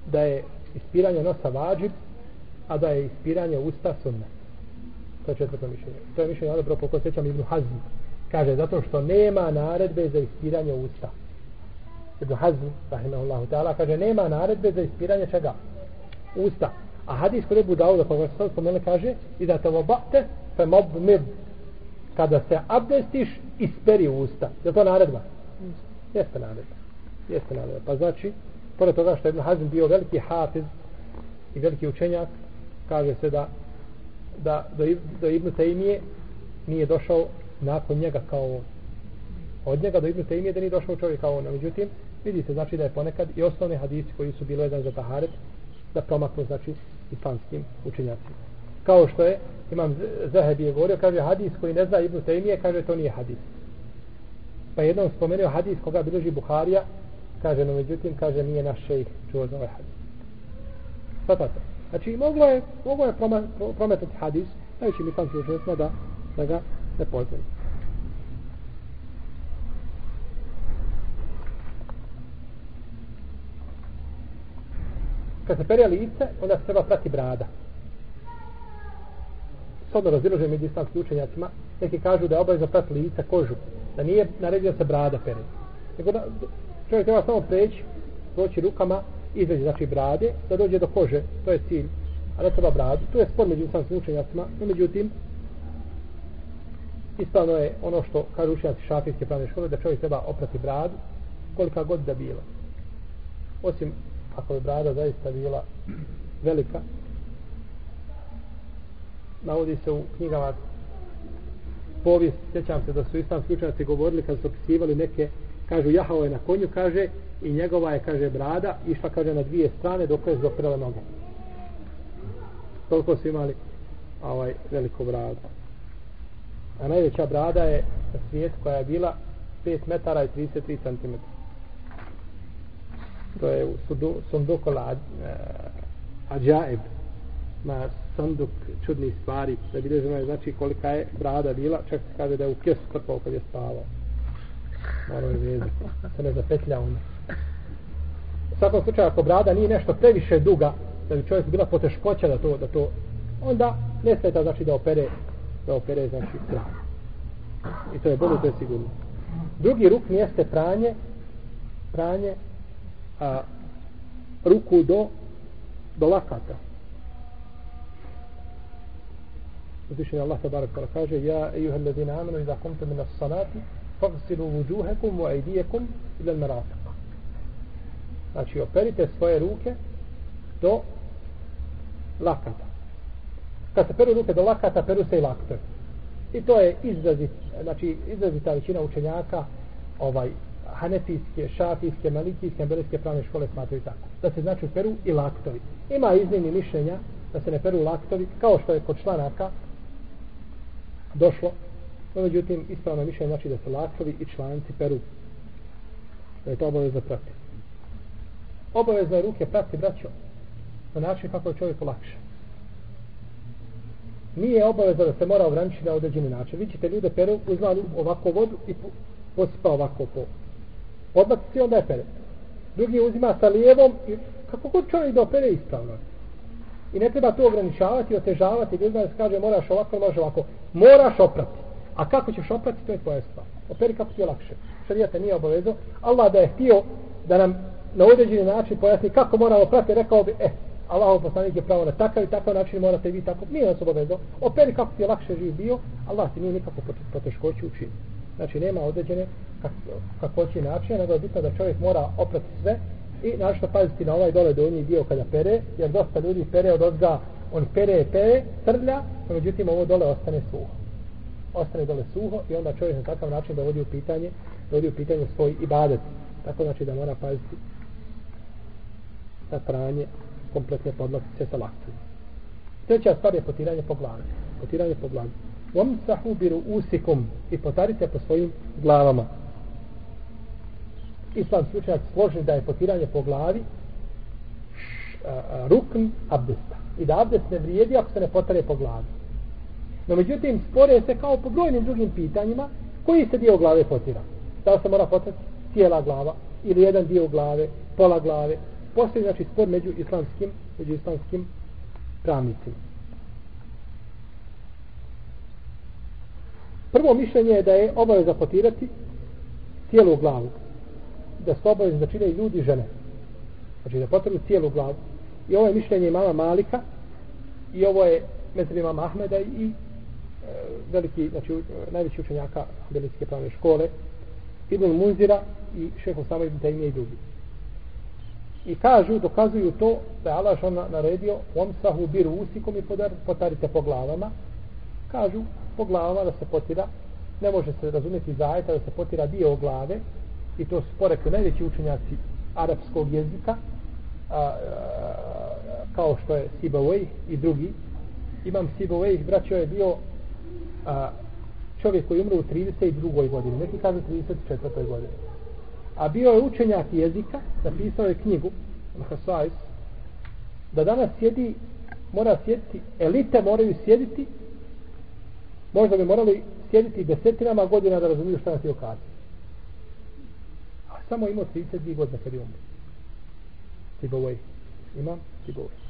Speaker 1: da je ispiranje nosa vađib, a da je ispiranje usta sunna. To je četvrto mišljenje. To je mišljenje, ali dobro, sjećam Ibn Hazmi. Kaže, zato što nema naredbe za ispiranje usta. Ibn Hazmi, rahimahullahu ta'ala, kaže, nema naredbe za ispiranje čega? Usta. A hadis kod Ebu Dauda, koga se spomenu, kaže i da te vobate fe mob mid kada se abdestiš isperi usta. Je to naredba? Jeste naredba. Jeste naredba. Pa znači, pored toga što je Ibn Hazm bio veliki hafiz i veliki učenjak, kaže se da da do, do Ibn Taymije nije došao nakon njega kao od njega do Ibn Taymije da nije došao čovjek kao on. Međutim, vidite znači da je ponekad i osnovni hadisi koji su bili jedan za taharet da promaknu znači islamskim učenjacima. Kao što je imam Zahebi je govorio, kaže hadis koji ne zna Ibn Taymije, kaže to nije hadis. Pa jednom spomenuo hadis koga bilježi Buharija, kaže no međutim, kaže nije naš šejh čuo za ovaj hadis. Svatate. Znači moglo je, moglo je prometati hadis, najvećim islamskim učenjacima da, da ga ne poznaju. kad se pere lice, onda se treba prati brada. Sodno razilože među islamskim učenjacima, neki kažu da je obavezno prati lice kožu, da nije naredio se brada pere. Nego da čovjek treba samo preći, proći rukama, izveći znači brade, da dođe do kože, to je cilj, a ne treba bradu. To je spor među islamskim učenjacima, no međutim, ispravno je ono što kažu učenjaci šafijske pravne škole, da čovjek treba oprati bradu, kolika god da bila. Osim ako je brada zaista bila velika navodi se u knjigama povijest, sjećam se da su islamski učenjaci govorili kad su opisivali neke kažu jahao je na konju kaže i njegova je kaže brada išla kaže na dvije strane dok je zopirala noge. Toliko su imali ovaj veliku bradu. A najveća brada je na svijetu koja je bila 5 metara i 33 cm to je u sunduku ađaeb, eh, na sanduk čudni stvari. Da bi je znači kolika je brada bila. Čak se kaže da je u kesu krpao kad je spavao malo je vezi se ne zapetlja on u svakom slučaju ako brada nije nešto previše duga da bi čovjek bila poteškoća da to, da to onda ne smeta znači da opere da opere znači stranu I to je bolje, to je sigurno. Drugi ruk jeste pranje, pranje a, ruku do, do lakata. Uzvišen je Allah tabarak kala kaže Ja, ejuha allazina amanu, iza kumte min as-salati, fagsilu vujuhekum wa aidijekum ila al-marafiq. Znači, operite svoje ruke do lakata. Kad se peru ruke do lakata, peru se i lakte. I to je izrazit, znači, izrazita većina učenjaka, ovaj, hanefijske, šafijske, malikijske, ambelijske pravne škole smatraju tako. Da se znači peru i laktovi. Ima iznimni mišljenja da se ne peru laktovi, kao što je kod članaka došlo. No, međutim, ispravno mišljenje znači da se lakovi i članci peru. Da je to obavezno prati. Obavezno je ruke prati, braćo, na način kako je čovjeku lakše. Nije obavezno da se mora ograničiti na određeni način. Vi ćete ljude peru, uzma ovako vodu i posipa ovako po podbaci onda je pere. Drugi uzima sa lijevom i kako god čovjek da opere ispravno. I ne treba to ograničavati, otežavati, ljudima da se kaže moraš ovako, može ovako. Moraš oprati. A kako ćeš oprati, to je tvoja stvar. Operi kako ti je lakše. Šarijata nije obavezao. Allah da je htio da nam na određeni način pojasni kako moramo prati, rekao bi, eh, Allahov poslanik je pravo na takav i takav način morate vi tako. Nije nas obavezao. Operi kako ti je lakše živ bio, Allah ti nije nikako poteškoću učinio. Znači nema određene kakvoći načina, nego je bitno da čovjek mora oprati sve i našto paziti na ovaj dole donji dio kada pere, jer dosta ljudi pere od ozga, on pere, pere, trlja, no međutim ovo dole ostane suho. Ostane dole suho i onda čovjek na takav način dovodi u pitanje, dovodi u pitanje svoj ibadet. Tako znači da mora paziti na pranje kompletne podlakice sa laktom. Treća stvar je potiranje po glavi. Potiranje po glavi. Omsahu bi ru'usikum i potarite po svojim glavama. Islam slučajak složi da je potiranje po glavi rukn abdesta. I da abdest ne vrijedi ako se ne potare po glavi. No međutim, spore se kao po brojnim drugim pitanjima koji se dio glave potira. Da li se mora potrati cijela glava ili jedan dio glave, pola glave. Postoji znači spor među islamskim, među islamskim pravnicima. Prvo mišljenje je da je obaveza potirati cijelu glavu. Da su obavezni znači, da čine ljudi i žene. Znači da potiru cijelu glavu. I ovo je mišljenje mama Malika i ovo je mezir imama Ahmeda i veliki, znači najveći učenjaka Hanbelijske pravne škole Ibn Munzira i šeh Osama Ibn Taymiye i drugi. I kažu, dokazuju to da je Allah on naredio omsahu biru usikom i potarite po glavama. Kažu, po glavama da se potira ne može se razumjeti zajeta da se potira dio glave i to su porekli najveći učenjaci arapskog jezika a, a, kao što je Sibaway i drugi imam Sibaway braćo je bio a, čovjek koji umro u 32. godini neki kažu 34. godini a bio je učenjak jezika napisao je knjigu Mahasajs, da danas sjedi mora sjediti elite moraju sjediti možda bi morali sjediti desetinama godina da razumiju šta nas je okazio. A samo imao 32 godine kad je umro. Tibovej. Imam Tibovej.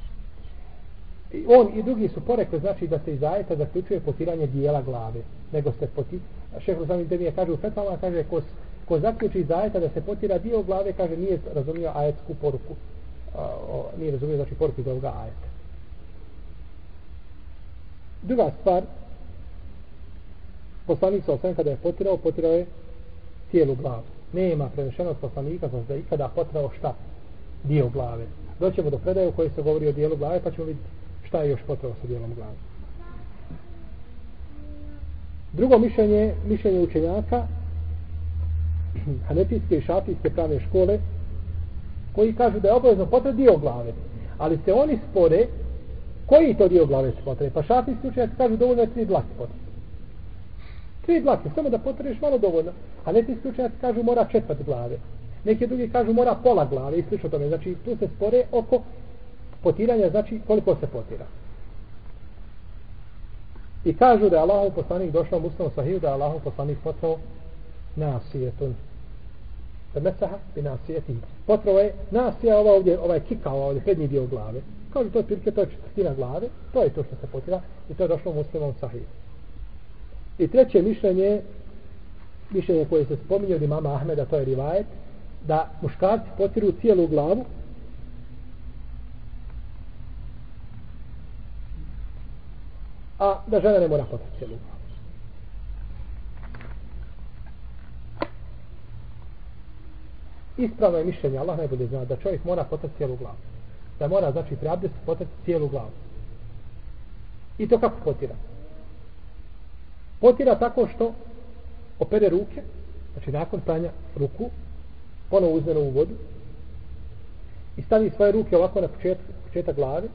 Speaker 1: I on i drugi su porekli, znači da se iz ajeta zaključuje potiranje dijela glave. Nego se poti... Šeh Ruzami Demije kaže u Fetvama, kaže ko, ko zaključi iz ajeta da se potira dio glave, kaže nije razumio ajetsku poruku. A, o, nije razumio znači poruku iz ovoga ajeta. Druga stvar, poslanik sa kada je potirao, potirao je cijelu glavu. Nema prenešenog poslanika da je ikada potirao šta? Dio glave. Doćemo do predaje u kojoj se govori o dijelu glave, pa ćemo vidjeti šta je još potirao sa dijelom glave. Drugo mišljenje, mišljenje učenjaka hanetijske i šafijske pravne škole koji kažu da je obavezno potreba dio glave. Ali se oni spore koji to dio glave se potrebe. Pa šafijski učenjaci kažu dovoljno je tri dlake potrebe. Tri dlake, samo da potrebiš malo dovoljno. A neki slučajaci kažu mora četvrt glave. Neki drugi kažu mora pola glave i slično tome. Znači tu se spore oko potiranja, znači koliko se potira. I kažu da je Allahov poslanik došao u muslimu sahiju, da je Allahov poslanik potrao nasijetun. Da mesaha bi nasijeti. Potrao je nasija ova ovdje, ovaj kika, ovdje, prednji dio glave. Kažu to je pirke, to je četvrtina glave, to je to što se potira i to je došlo u muslimom sahiju. I treće mišljenje mišljenje koje se spominje od imama Ahmeda, to je rivajet, da muškarci potiru cijelu glavu, a da žena ne mora potati cijelu glavu. Ispravno je mišljenje, Allah najbolje zna, da čovjek mora potati cijelu glavu. Da mora, znači, pri abdestu potati cijelu glavu. I to kako potira? Potira tako što opere ruke, znači nakon pranja ruku, ponovo uzme u vodu i stavi svoje ruke ovako na početak, početak glave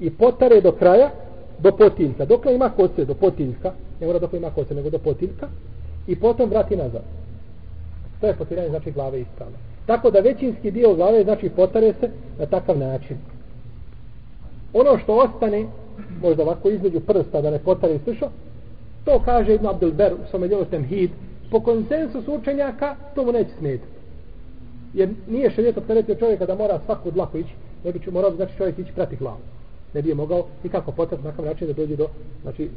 Speaker 1: i potare do kraja do potiljka. Dok ima kose do potiljka, ne mora dok ima kose, nego do potiljka i potom vrati nazad. To je potiranje znači glave ispravno. Tako da većinski dio glave znači potare se na takav način. Ono što ostane, možda ovako između prsta da ne potare slišo, to kaže Ibn Abdelber u svome djelu Temhid, po konsensusu učenjaka to mu neće smetati. Jer nije šarijet opteretio čovjeka da mora svaku dlaku ići, ne bi morao znači čovjek ići prati glavu. Ne bi je mogao nikako potrebno na kakav način da dođe do, znači,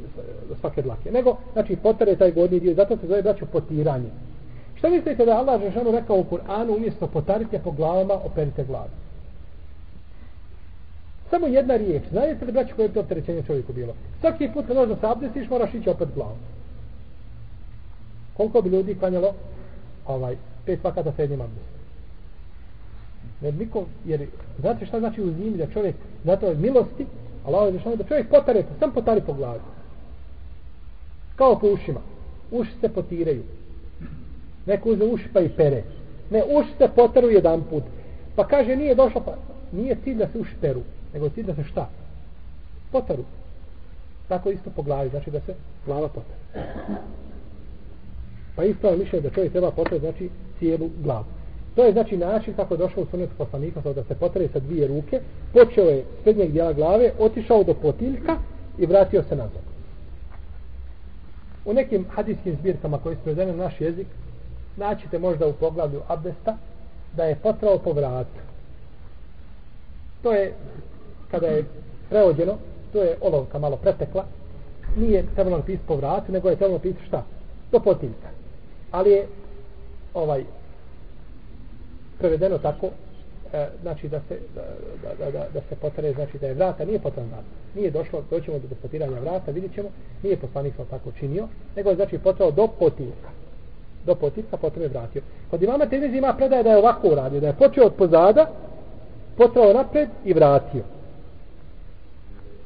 Speaker 1: do svake dlake. Nego, znači, potare taj gornji dio, zato se zove braćo, potiranje. Šta mislite da Allah Žešanu rekao u Kur'anu umjesto potarite po glavama, operite glavu? Samo jedna riječ. Znate li braću koje je to opterećenje čovjeku bilo? Svaki put kad dođe da se abdestiš, moraš ići opet glavom. Koliko bi ljudi klanjalo ovaj, pet vakata srednjim abdestom? Ne niko, jer znate šta znači u zimi da čovjek, zato je milosti, Allah je zašao da čovjek potare, sam potari po glavi. Kao po ušima. Uši se potiraju. Neko uze uši pa i pere. Ne, uši se potaru jedan put. Pa kaže, nije došlo, pa nije cilj da se uši peru, nego cilj da se šta? Potaru. Tako isto po glavi, znači da se glava potara. Pa isto je mišljenje da čovjek treba potrati, znači, cijelu glavu. To je znači način kako je došao u sunetu poslanika, da se potare sa dvije ruke, počeo je s prednjeg dijela glave, otišao do potiljka i vratio se nazad. U nekim hadijskim zbirkama koji su prevedene na naš jezik, naćete možda u poglavlju abdesta da je potrao po vratu. To je, kada je preođeno, to je olovka malo pretekla, nije trebalo napisati po vratu, nego je trebalo napisati šta? Do potiljka. Ali je ovaj prevedeno tako e, znači da se da, da, da, da se potare znači da je vrata nije potrebno vrata. Nije došlo doćemo do potiranja vrata vidjet ćemo nije poslanik sam tako činio nego je znači potrao do potilka do potilka potom je vratio. Kod imama Tirmizi ima predaje da je ovako uradio da je počeo od pozada potrao napred i vratio.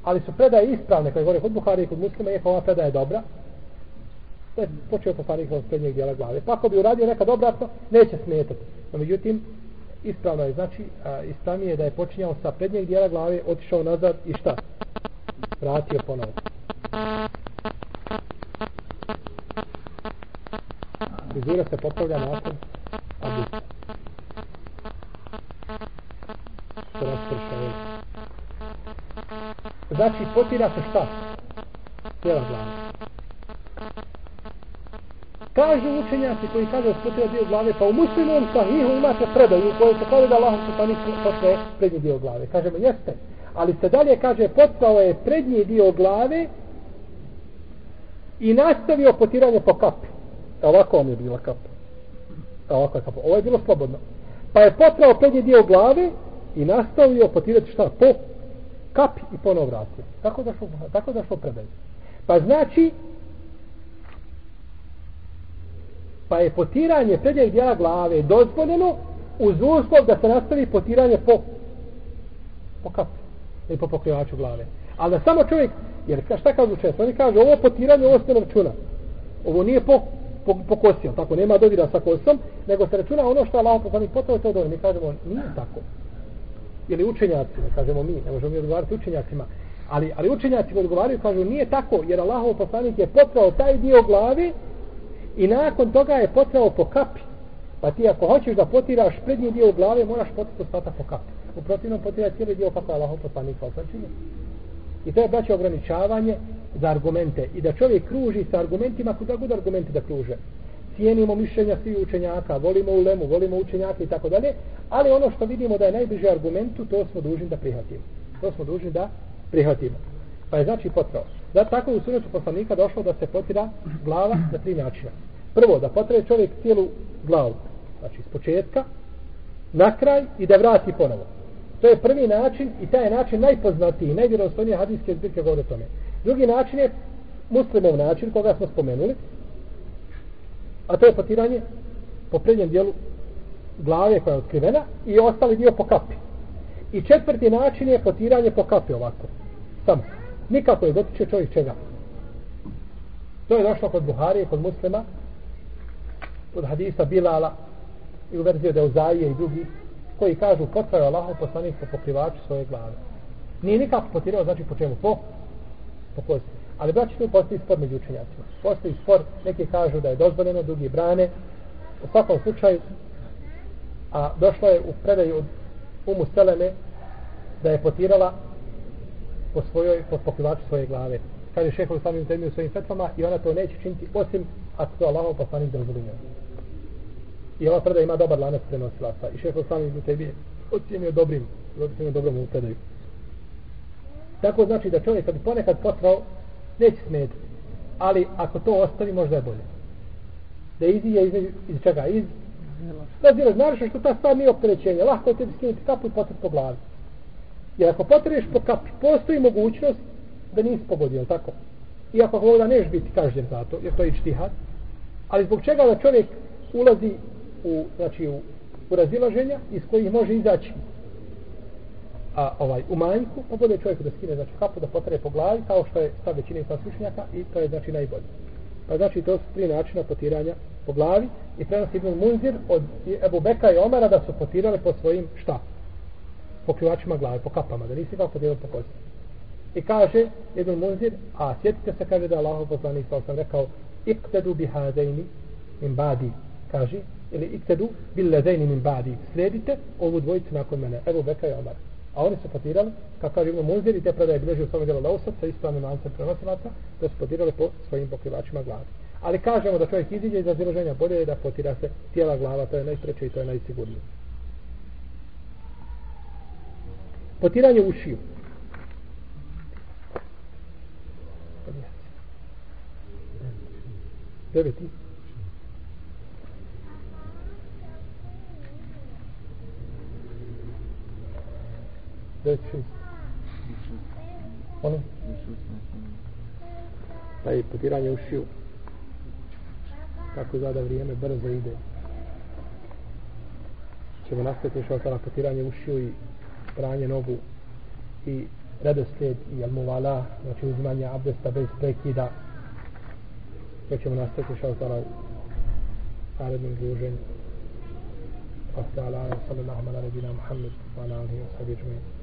Speaker 1: Ali su predaje ispravne koje govore kod Buhari i kod muslima je ova predaja dobra je počeo poslanik od prednjeg dijela glave pa ako bi uradio nekad obratno neće smetati No, međutim, ispravno je, znači, a, ispravnije je da je počinjao sa prednjeg dijela glave, otišao nazad i šta? Vratio ponovo. Frizura se popravlja nakon abdesta. Se rasprša, je. Znači, potira se šta? Cijela glava. Kažu učenjaci koji kaže da spotira dio glave, pa u muslimom sahihu imate predaju u kojoj se kaže da Allah se pa nisu posle prednji dio glave. Kažemo, jeste. Ali se dalje kaže, potpao je prednji dio glave i nastavio potiranje po kapi. E ovako vam je bila kapa. E ovako je kapa. Ovo je bilo slobodno. Pa je potrao prednji dio glave i nastavio potirati šta? Po kapi i ponovo vratio. Tako da što, tako da što predaju. Pa znači, pa je potiranje prednjeg dijela glave dozvoljeno uz uslov da se nastavi potiranje po po kapu ili po pokrivaču glave. Ali da samo čovjek, jer šta kažu često, oni kažu ovo potiranje ovo se računa. Ovo nije po, po, po kosi, tako nema dodira sa kosom, nego se računa ono što je Allah poslanik potao to dobro. Mi kažemo, nije tako. Ili učenjaci, ne kažemo mi, ne možemo mi odgovarati učenjacima, ali, ali učenjaci odgovaraju, kažu, nije tako, jer Allahov poslanik je potrao taj dio glave i nakon toga je potrao po kapi. Pa ti ako hoćeš da potiraš prednji dio glave, moraš potrati ostata po kapi. U protivnom potira cijeli dio kako je Allah poslanik. I to je braće ograničavanje za argumente. I da čovjek kruži sa argumentima, kuda god argumenti da kruže. Cijenimo mišljenja svih učenjaka, volimo ulemu, volimo učenjaka i tako dalje, ali ono što vidimo da je najbliže argumentu, to smo dužni da prihvatimo. To smo dužni da prihvatimo. Pa je znači potrao. Da tako u sunetu poslanika došlo da se potira glava na tri načina. Prvo, da potre čovjek cijelu glavu. Znači, iz početka, na kraj i da vrati ponovo. To je prvi način i taj je način najpoznatiji, najvjerozstojnije hadijske zbirke govore o tome. Drugi način je muslimov način koga smo spomenuli, a to je potiranje po prednjem dijelu glave koja je otkrivena i ostali dio po kapi. I četvrti način je potiranje po kapi ovako. Samo. Nikako je dotiče čovjek čega. To je došlo kod Buharije, kod muslima, kod hadisa Bilala i u verziju Deuzaije i drugi koji kažu potraju Allahov poslanik po pokrivaču svoje glave. Nije nikako potirao, znači po čemu? Po, po kozi. Ali braći tu postoji spor među učenjacima. Postoji spor, neki kažu da je dozvoljeno, drugi brane. U svakom slučaju, a došlo je u predaju od Umu Seleme da je potirala po svojoj, po pokrivaču svoje glave. Kaže šehovi samim temiju svojim fetvama i ona to neće činiti osim ako to Allahov poslanik dozvoljeno. I ova predaja ima dobar lanac prenosilaca. I šehovi samim temiju ocjenio dobrim, ocjenio dobrom u predaju. Tako znači da čovjek kad ponekad potrao, neće smetiti. Ali ako to ostavi, možda je bolje. Da izije iz, iz čega? Iz Da zile, znaš što ta stvar nije opterećenje. Lahko je tebi skinuti kapu i potrati po glavi. Jer ako potreš po kapi, postoji mogućnost da nisi pogodio, tako? I ako ovo da neš biti kažnjen za to, jer to je ištihad. Ali zbog čega da čovjek ulazi u, znači, u, u razilaženja iz kojih može izaći a ovaj u manjku, pa bude čovjek da skine znači kapu da potre po glavi kao što je sa većine sa slušnjaka i to je znači najbolje. Pa znači to su tri načina potiranja po glavi i prenosi Ibn Munzir od Ebu Beka i Omara da su potirali po svojim šta? Pokrivačima glave, po kapama, da nisi kao podijelio po kosti. I kaže Ibn Munzir, a sjetite se kaže da Allah poslanik sa sam rekao iktedu bihadejni min badi, kaže, ili iktedu billezejni min badi, sledite ovu dvojicu nakon mene, Evo Beka i Omar. A oni su potirali, kako kaže Ibn Munzir, i te predaje bilježi u svome djelu Lausat sa ispravnim lancem prenosilaca, da su potirali po svojim pokrivačima glavi. Ali kažemo da čovjek iziđe iz raziloženja, bolje je da potira se tijela glava, to je najpreće i to je najsigurnije. Potiranje ušiju. Deveti. Devet šest. Ono? Taj potiranje ušiju kako zada vrijeme brzo ide ćemo nastaviti još na potiranje ušiju i pranje nogu i redosled i almuvala znači uzimanje abdesta bez prekida to ćemo nastaviti još ostala u narednom druženju. Hvala sallallahu alaihi wa sallam ala nabina Muhammed wa ala alihi wa sahbihi